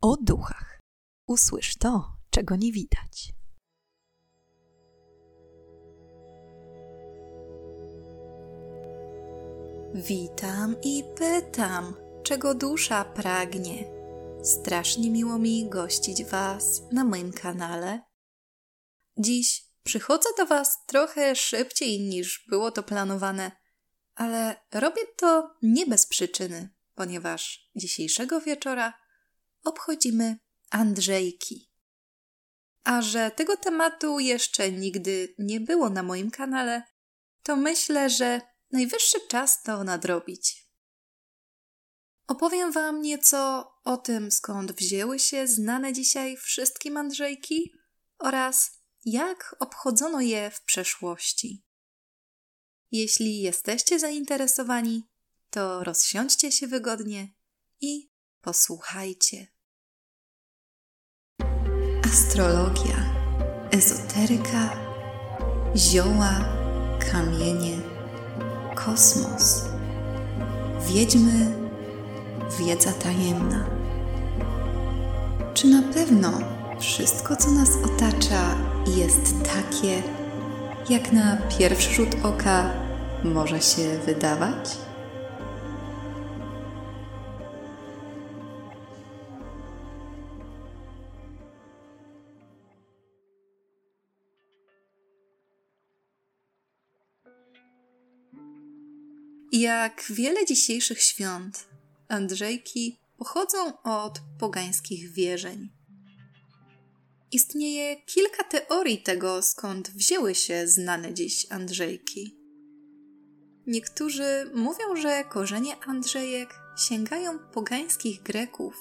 o duchach. Usłysz to, czego nie widać. Witam i pytam, czego dusza pragnie. Strasznie miło mi gościć Was na moim kanale. Dziś przychodzę do Was trochę szybciej niż było to planowane, ale robię to nie bez przyczyny, ponieważ dzisiejszego wieczora obchodzimy Andrzejki. A że tego tematu jeszcze nigdy nie było na moim kanale, to myślę, że najwyższy czas to nadrobić. Opowiem Wam nieco o tym, skąd wzięły się znane dzisiaj wszystkim Andrzejki oraz jak obchodzono je w przeszłości. Jeśli jesteście zainteresowani, to rozsiądźcie się wygodnie i posłuchajcie. Astrologia, ezoteryka, zioła, kamienie, kosmos, wiedźmy, wiedza tajemna. Czy na pewno wszystko, co nas otacza, jest takie, jak na pierwszy rzut oka może się wydawać? Jak wiele dzisiejszych świąt, Andrzejki pochodzą od pogańskich wierzeń. Istnieje kilka teorii tego, skąd wzięły się znane dziś Andrzejki. Niektórzy mówią, że korzenie Andrzejek sięgają pogańskich Greków,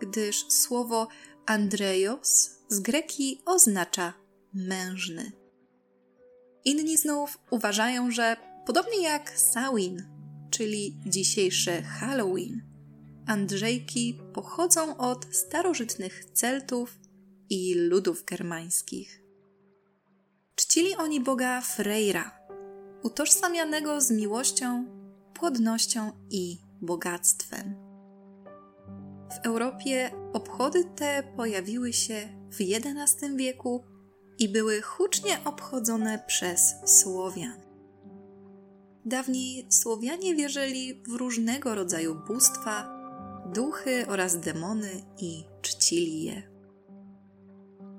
gdyż słowo Andrejos z greki oznacza mężny. Inni znów uważają, że podobnie jak Samhain, czyli dzisiejsze Halloween, Andrzejki pochodzą od starożytnych Celtów i ludów germańskich. Czcili oni boga Freyra, utożsamianego z miłością, płodnością i bogactwem. W Europie obchody te pojawiły się w XI wieku i były hucznie obchodzone przez Słowian. Dawniej Słowianie wierzyli w różnego rodzaju bóstwa, duchy oraz demony i czcili je.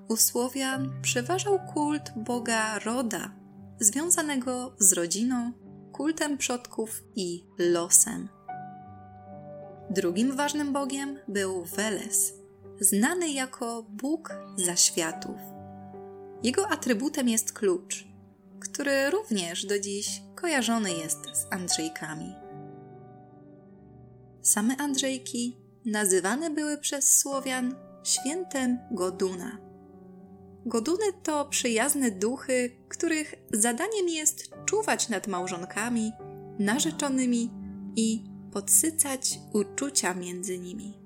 U Słowian przeważał kult boga Roda, związanego z rodziną, kultem przodków i losem. Drugim ważnym bogiem był Weles, znany jako Bóg zaświatów. Jego atrybutem jest klucz, który również do dziś kojarzony jest z Andrzejkami. Same Andrzejki nazywane były przez Słowian świętem Goduna. Goduny to przyjazne duchy, których zadaniem jest czuwać nad małżonkami, narzeczonymi i podsycać uczucia między nimi.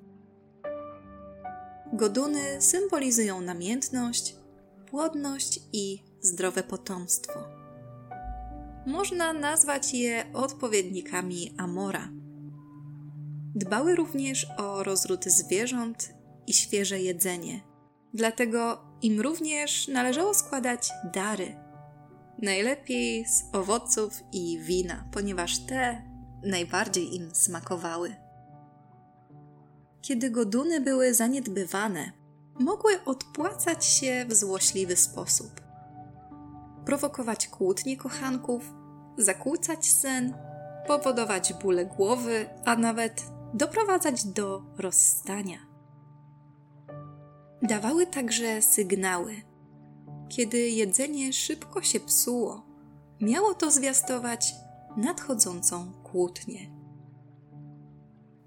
Goduny symbolizują namiętność, płodność i zdrowe potomstwo. Można nazwać je odpowiednikami Amora. Dbały również o rozród zwierząt i świeże jedzenie, dlatego im również należało składać dary. Najlepiej z owoców i wina, ponieważ te najbardziej im smakowały. Kiedy goduny były zaniedbywane, mogły odpłacać się w złośliwy sposób prowokować kłótnie kochanków, zakłócać sen, powodować bóle głowy, a nawet doprowadzać do rozstania. Dawały także sygnały. Kiedy jedzenie szybko się psuło, miało to zwiastować nadchodzącą kłótnię.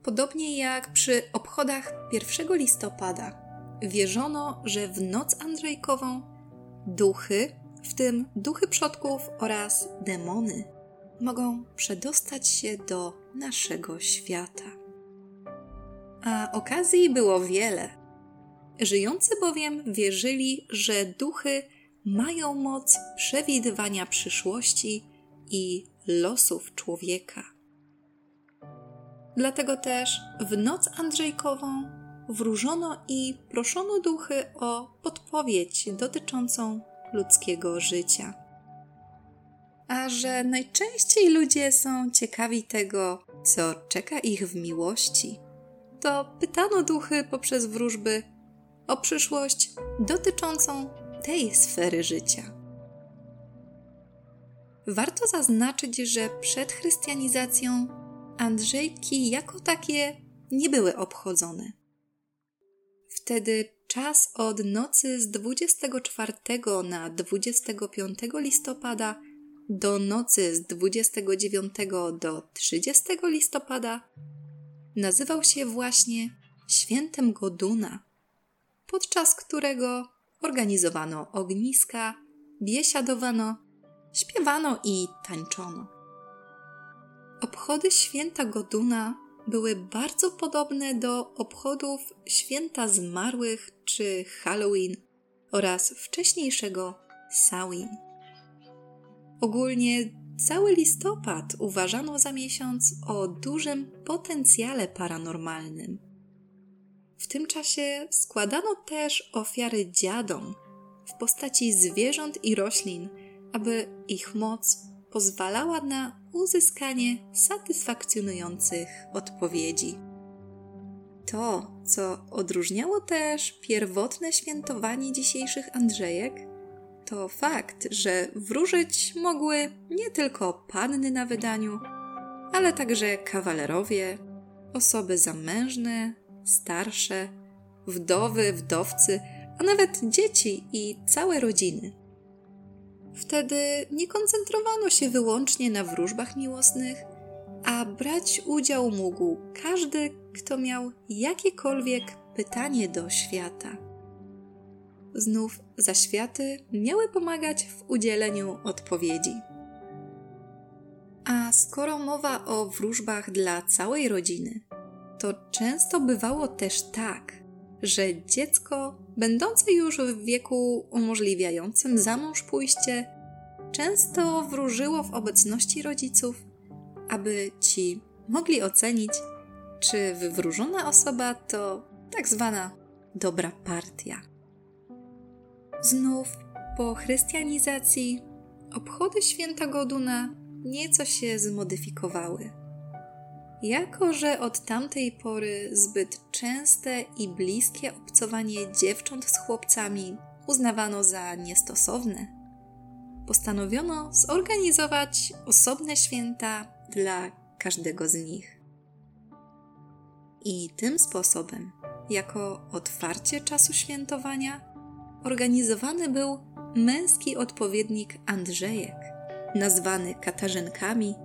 Podobnie jak przy obchodach 1 listopada, wierzono, że w noc Andrzejkową duchy w tym duchy przodków oraz demony, mogą przedostać się do naszego świata. A okazji było wiele. Żyjący bowiem wierzyli, że duchy mają moc przewidywania przyszłości i losów człowieka. Dlatego też w noc Andrzejkową wróżono i proszono duchy o podpowiedź dotyczącą ludzkiego życia. A że najczęściej ludzie są ciekawi tego, co czeka ich w miłości, to pytano duchy poprzez wróżby o przyszłość dotyczącą tej sfery życia. Warto zaznaczyć, że przed chrystianizacją Andrzejki jako takie nie były obchodzone. Wtedy czas od nocy z 24 na 25 listopada do nocy z 29 do 30 listopada nazywał się właśnie Świętem Goduna, podczas którego organizowano ogniska, biesiadowano, śpiewano i tańczono. Obchody święta Goduna były bardzo podobne do obchodów święta zmarłych czy Halloween oraz wcześniejszego Samhain. Ogólnie cały listopad uważano za miesiąc o dużym potencjale paranormalnym. W tym czasie składano też ofiary dziadom w postaci zwierząt i roślin, aby ich moc pozwalała na uzyskanie satysfakcjonujących odpowiedzi. To, co odróżniało też pierwotne świętowanie dzisiejszych Andrzejek, to fakt, że wróżyć mogły nie tylko panny na wydaniu, ale także kawalerowie, osoby zamężne, starsze, wdowy, wdowcy, a nawet dzieci i całe rodziny. Wtedy nie koncentrowano się wyłącznie na wróżbach miłosnych, a brać udział mógł każdy, kto miał jakiekolwiek pytanie do świata. Znów zaświaty miały pomagać w udzieleniu odpowiedzi. A skoro mowa o wróżbach dla całej rodziny, to często bywało też tak, że dziecko, będące już w wieku umożliwiającym za mąż pójście, często wróżyło w obecności rodziców, aby ci mogli ocenić, czy wywróżona osoba to tak zwana dobra partia. Znów po chrystianizacji obchody święta Goduna nieco się zmodyfikowały. Jako, że od tamtej pory zbyt częste i bliskie obcowanie dziewcząt z chłopcami uznawano za niestosowne, postanowiono zorganizować osobne święta dla każdego z nich. I tym sposobem, jako otwarcie czasu świętowania, organizowany był męski odpowiednik Andrzejek, nazwany Katarzynkami,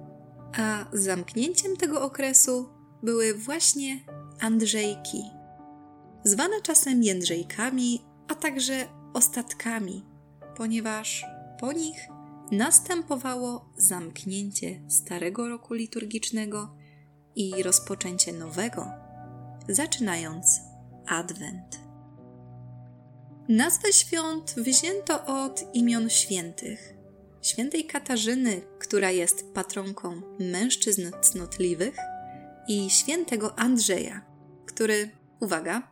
a zamknięciem tego okresu były właśnie Andrzejki, zwane czasem Jędrzejkami, a także ostatkami, ponieważ po nich następowało zamknięcie starego roku liturgicznego i rozpoczęcie nowego, zaczynając Adwent. Nazwę świąt wzięto od imion świętych. Świętej Katarzyny, która jest patronką mężczyzn cnotliwych, i świętego Andrzeja, który, uwaga,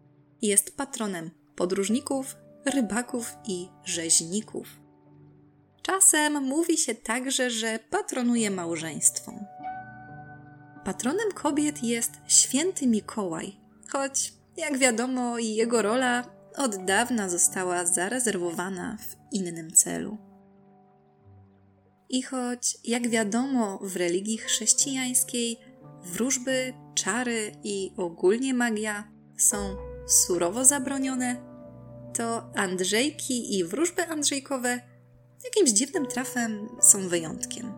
jest patronem podróżników, rybaków i rzeźników. Czasem mówi się także, że patronuje małżeństwom. Patronem kobiet jest święty Mikołaj, choć, jak wiadomo, jego rola od dawna została zarezerwowana w innym celu. I choć, jak wiadomo, w religii chrześcijańskiej wróżby, czary i ogólnie magia są surowo zabronione, to Andrzejki i wróżby Andrzejkowe jakimś dziwnym trafem są wyjątkiem.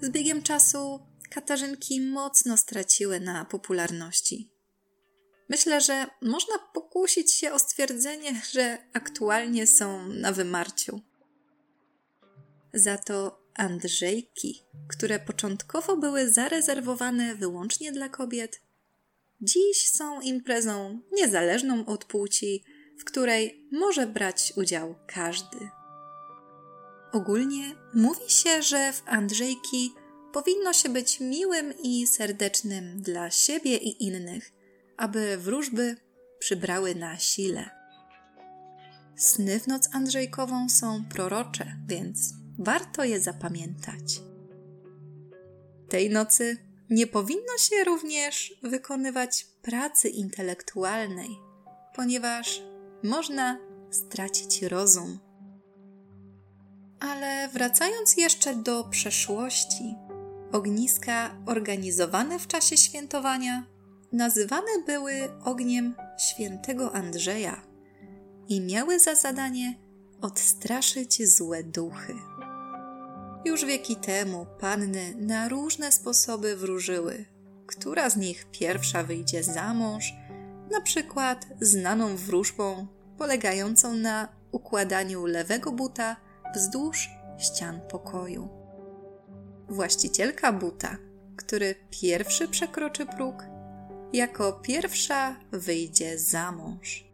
Z biegiem czasu Katarzynki mocno straciły na popularności. Myślę, że można pokusić się o stwierdzenie, że aktualnie są na wymarciu. Za to Andrzejki, które początkowo były zarezerwowane wyłącznie dla kobiet, dziś są imprezą niezależną od płci, w której może brać udział każdy. Ogólnie mówi się, że w Andrzejki powinno się być miłym i serdecznym dla siebie i innych – aby wróżby przybrały na sile. Sny w noc Andrzejkową są prorocze, więc warto je zapamiętać. Tej nocy nie powinno się również wykonywać pracy intelektualnej, ponieważ można stracić rozum. Ale wracając jeszcze do przeszłości, ogniska organizowane w czasie świętowania nazywane były ogniem świętego Andrzeja i miały za zadanie odstraszyć złe duchy. Już wieki temu panny na różne sposoby wróżyły, która z nich pierwsza wyjdzie za mąż, na przykład znaną wróżbą polegającą na układaniu lewego buta wzdłuż ścian pokoju. Właścicielka buta, który pierwszy przekroczy próg, jako pierwsza wyjdzie za mąż.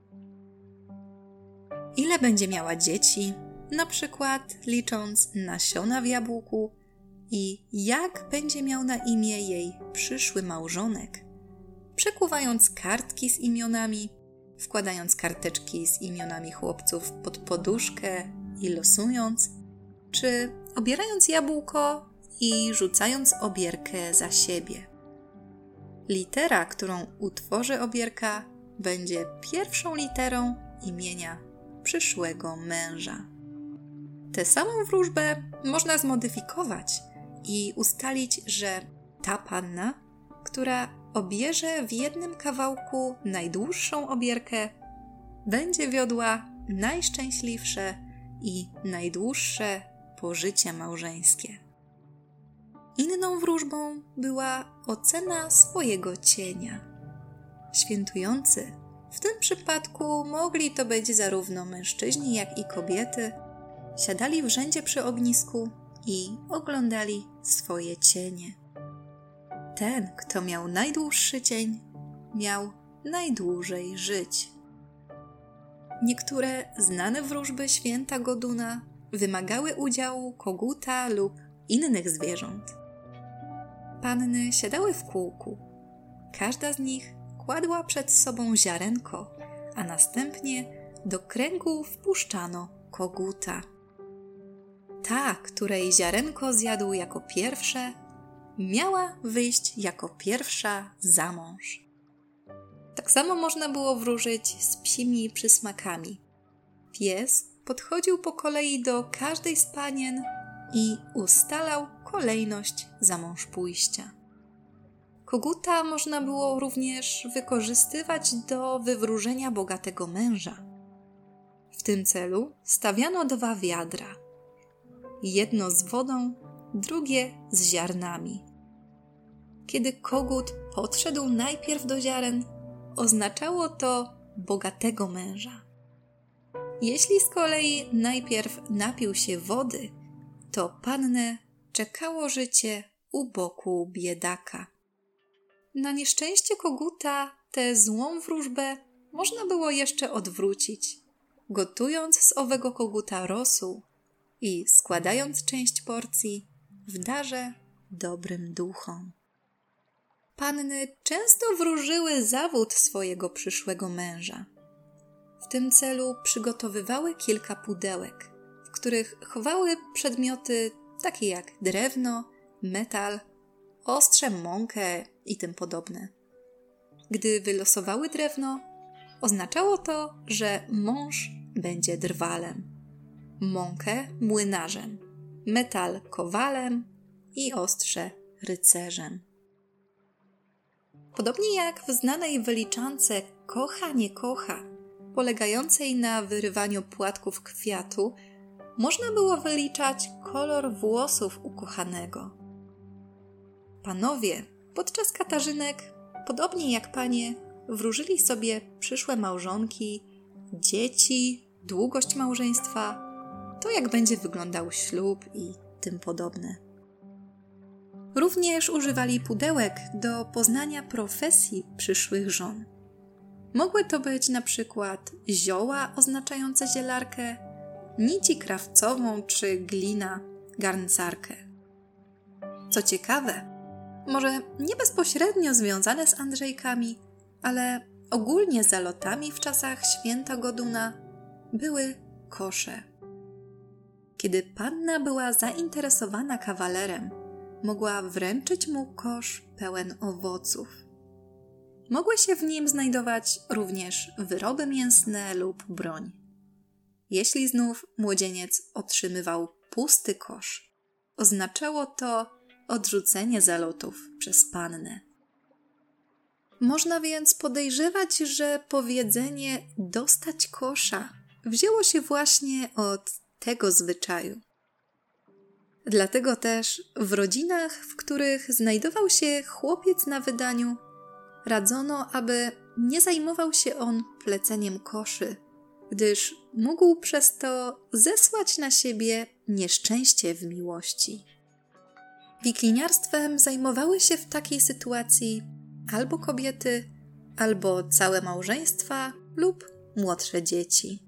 Ile będzie miała dzieci, na przykład licząc nasiona w jabłku i jak będzie miał na imię jej przyszły małżonek, przekuwając kartki z imionami, wkładając karteczki z imionami chłopców pod poduszkę i losując, czy obierając jabłko i rzucając obierkę za siebie. Litera, którą utworzy obierka, będzie pierwszą literą imienia przyszłego męża. Tę samą wróżbę można zmodyfikować i ustalić, że ta panna, która obierze w jednym kawałku najdłuższą obierkę, będzie wiodła najszczęśliwsze i najdłuższe pożycie małżeńskie. Inną wróżbą była ocena swojego cienia. Świętujący w tym przypadku mogli to być zarówno mężczyźni, jak i kobiety. Siadali w rzędzie przy ognisku i oglądali swoje cienie. Ten, kto miał najdłuższy cień, miał najdłużej żyć. Niektóre znane wróżby święta Goduna wymagały udziału koguta lub innych zwierząt. Panny siadały w kółku. Każda z nich kładła przed sobą ziarenko, a następnie do kręgu wpuszczano koguta. Ta, której ziarenko zjadł jako pierwsze, miała wyjść jako pierwsza za mąż. Tak samo można było wróżyć z psimi przysmakami. Pies podchodził po kolei do każdej z panien i ustalał kolejność za mąż pójścia. Koguta można było również wykorzystywać do wywróżenia bogatego męża. W tym celu stawiano dwa wiadra. Jedno z wodą, drugie z ziarnami. Kiedy kogut podszedł najpierw do ziaren, oznaczało to bogatego męża. Jeśli z kolei najpierw napił się wody, to pannę czekało życie u boku biedaka. Na nieszczęście koguta tę złą wróżbę można było jeszcze odwrócić, gotując z owego koguta rosół i składając część porcji w darze dobrym duchom. Panny często wróżyły zawód swojego przyszłego męża. W tym celu przygotowywały kilka pudełek, w których chowały przedmioty takie jak drewno, metal, ostrze, mąkę i tym podobne. Gdy wylosowały drewno, oznaczało to, że mąż będzie drwalem, mąkę młynarzem, metal kowalem i ostrze rycerzem. Podobnie jak w znanej wyliczance kocha nie kocha, polegającej na wyrywaniu płatków kwiatu, można było wyliczać kolor włosów ukochanego. Panowie podczas katarzynek, podobnie jak panie, wróżyli sobie przyszłe małżonki, dzieci, długość małżeństwa, to jak będzie wyglądał ślub i tym podobne. Również używali pudełek do poznania profesji przyszłych żon. Mogły to być na przykład zioła oznaczające zielarkę, nici krawcową czy glina garncarkę. Co ciekawe, może nie bezpośrednio związane z Andrzejkami, ale ogólnie zalotami w czasach święta Goduna były kosze. Kiedy panna była zainteresowana kawalerem, mogła wręczyć mu kosz pełen owoców. Mogły się w nim znajdować również wyroby mięsne lub broń. Jeśli znów młodzieniec otrzymywał pusty kosz, oznaczało to odrzucenie zalotów przez pannę. Można więc podejrzewać, że powiedzenie dostać kosza wzięło się właśnie od tego zwyczaju. Dlatego też w rodzinach, w których znajdował się chłopiec na wydaniu, radzono, aby nie zajmował się on pleceniem koszy, gdyż mógł przez to zesłać na siebie nieszczęście w miłości. Wikliniarstwem zajmowały się w takiej sytuacji albo kobiety, albo całe małżeństwa lub młodsze dzieci.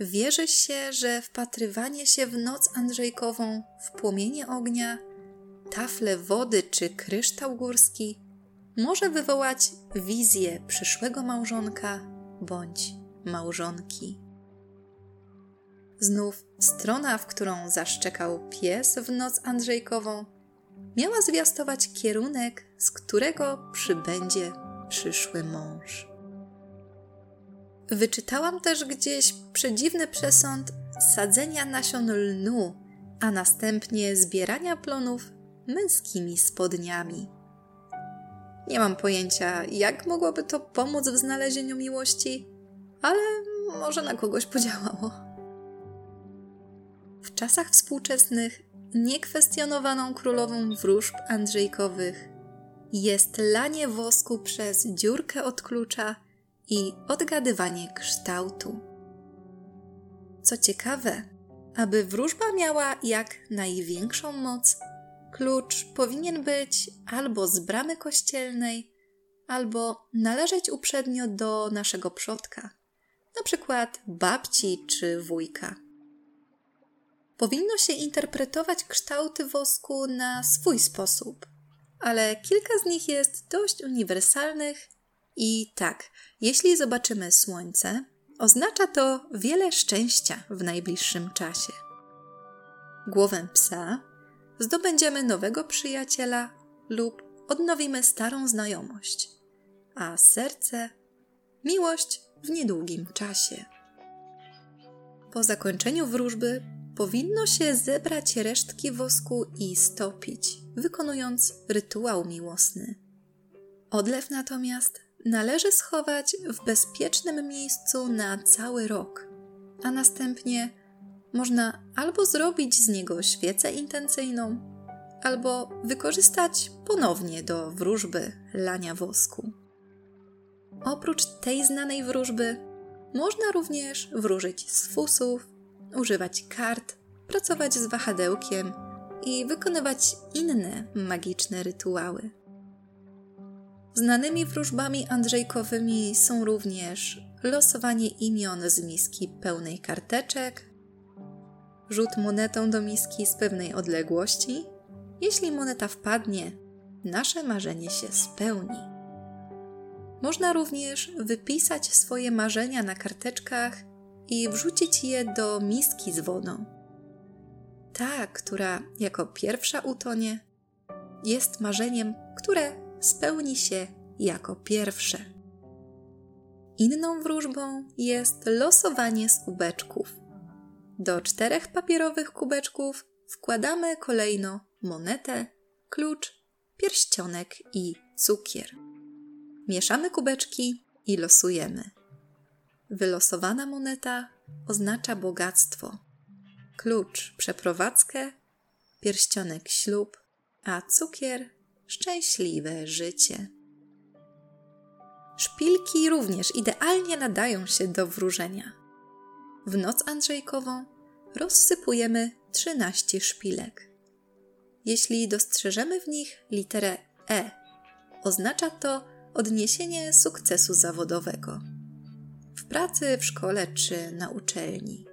Wierzy się, że wpatrywanie się w noc Andrzejkową w płomienie ognia, tafle wody czy kryształ górski może wywołać wizję przyszłego małżonka bądź małżonki. Znów strona, w którą zaszczekał pies w noc Andrzejkową, miała zwiastować kierunek, z którego przybędzie przyszły mąż. Wyczytałam też gdzieś przedziwny przesąd sadzenia nasion lnu, a następnie zbierania plonów męskimi spodniami. Nie mam pojęcia, jak mogłoby to pomóc w znalezieniu miłości, ale może na kogoś podziałało. W czasach współczesnych niekwestionowaną królową wróżb Andrzejkowych jest lanie wosku przez dziurkę od klucza i odgadywanie kształtu. Co ciekawe, aby wróżba miała jak największą moc, klucz powinien być albo z bramy kościelnej, albo należeć uprzednio do naszego przodka, na przykład babci czy wujka. Powinno się interpretować kształty wosku na swój sposób, ale kilka z nich jest dość uniwersalnych i tak, jeśli zobaczymy słońce, oznacza to wiele szczęścia w najbliższym czasie. Głowę psa zdobędziemy nowego przyjaciela lub odnowimy starą znajomość, a serce miłość w niedługim czasie. Po zakończeniu wróżby powinno się zebrać resztki wosku i stopić, wykonując rytuał miłosny. Odlew natomiast należy schować w bezpiecznym miejscu na cały rok, a następnie można albo zrobić z niego świecę intencyjną, albo wykorzystać ponownie do wróżby lania wosku. Oprócz tej znanej wróżby, można również wróżyć z fusów, używać kart, pracować z wahadełkiem i wykonywać inne magiczne rytuały. Znanymi wróżbami Andrzejkowymi są również losowanie imion z miski pełnej karteczek, rzut monetą do miski z pewnej odległości. Jeśli moneta wpadnie, nasze marzenie się spełni. Można również wypisać swoje marzenia na karteczkach i wrzucić je do miski z wodą. Ta, która jako pierwsza utonie, jest marzeniem, które spełni się jako pierwsze. Inną wróżbą jest losowanie z kubeczków. Do czterech papierowych kubeczków wkładamy kolejno monetę, klucz, pierścionek i cukier. Mieszamy kubeczki i losujemy. Wylosowana moneta oznacza bogactwo, klucz przeprowadzkę, pierścionek ślub, a cukier szczęśliwe życie. Szpilki również idealnie nadają się do wróżenia. W noc Andrzejkową rozsypujemy 13 szpilek. Jeśli dostrzeżemy w nich literę E, oznacza to odniesienie sukcesu zawodowego w pracy, w szkole czy na uczelni.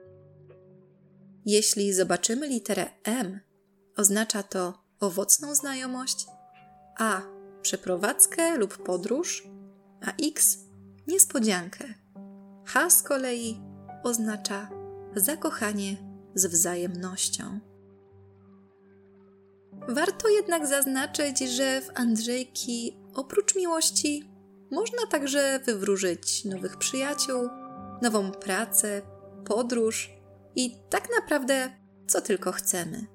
Jeśli zobaczymy literę M, oznacza to owocną znajomość a przeprowadzkę lub podróż, a X niespodziankę. H z kolei oznacza zakochanie z wzajemnością. Warto jednak zaznaczyć, że w Andrzejki oprócz miłości można także wywróżyć nowych przyjaciół, nową pracę, podróż i tak naprawdę co tylko chcemy.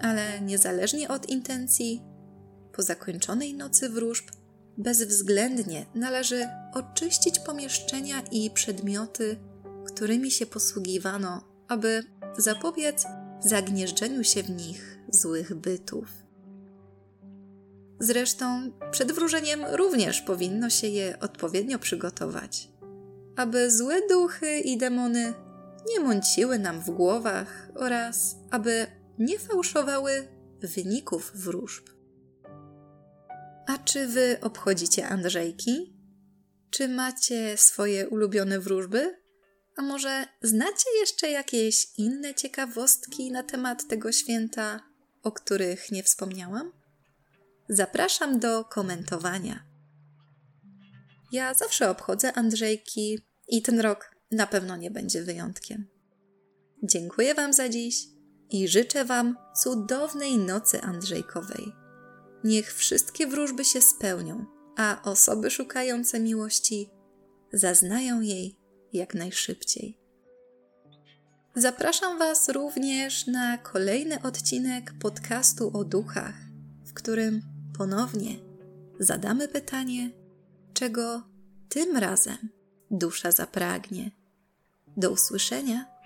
Ale niezależnie od intencji, po zakończonej nocy wróżb bezwzględnie należy oczyścić pomieszczenia i przedmioty, którymi się posługiwano, aby zapobiec zagnieżdżeniu się w nich złych bytów. Zresztą przed wróżeniem również powinno się je odpowiednio przygotować, aby złe duchy i demony nie mąciły nam w głowach oraz aby nie fałszowały wyników wróżb. A czy wy obchodzicie Andrzejki? Czy macie swoje ulubione wróżby? A może znacie jeszcze jakieś inne ciekawostki na temat tego święta, o których nie wspomniałam? Zapraszam do komentowania. Ja zawsze obchodzę Andrzejki i ten rok na pewno nie będzie wyjątkiem. Dziękuję Wam za dziś i życzę Wam cudownej nocy Andrzejkowej. Niech wszystkie wróżby się spełnią, a osoby szukające miłości zaznają jej jak najszybciej. Zapraszam Was również na kolejny odcinek podcastu o duchach, w którym ponownie zadamy pytanie, czego tym razem dusza zapragnie. Do usłyszenia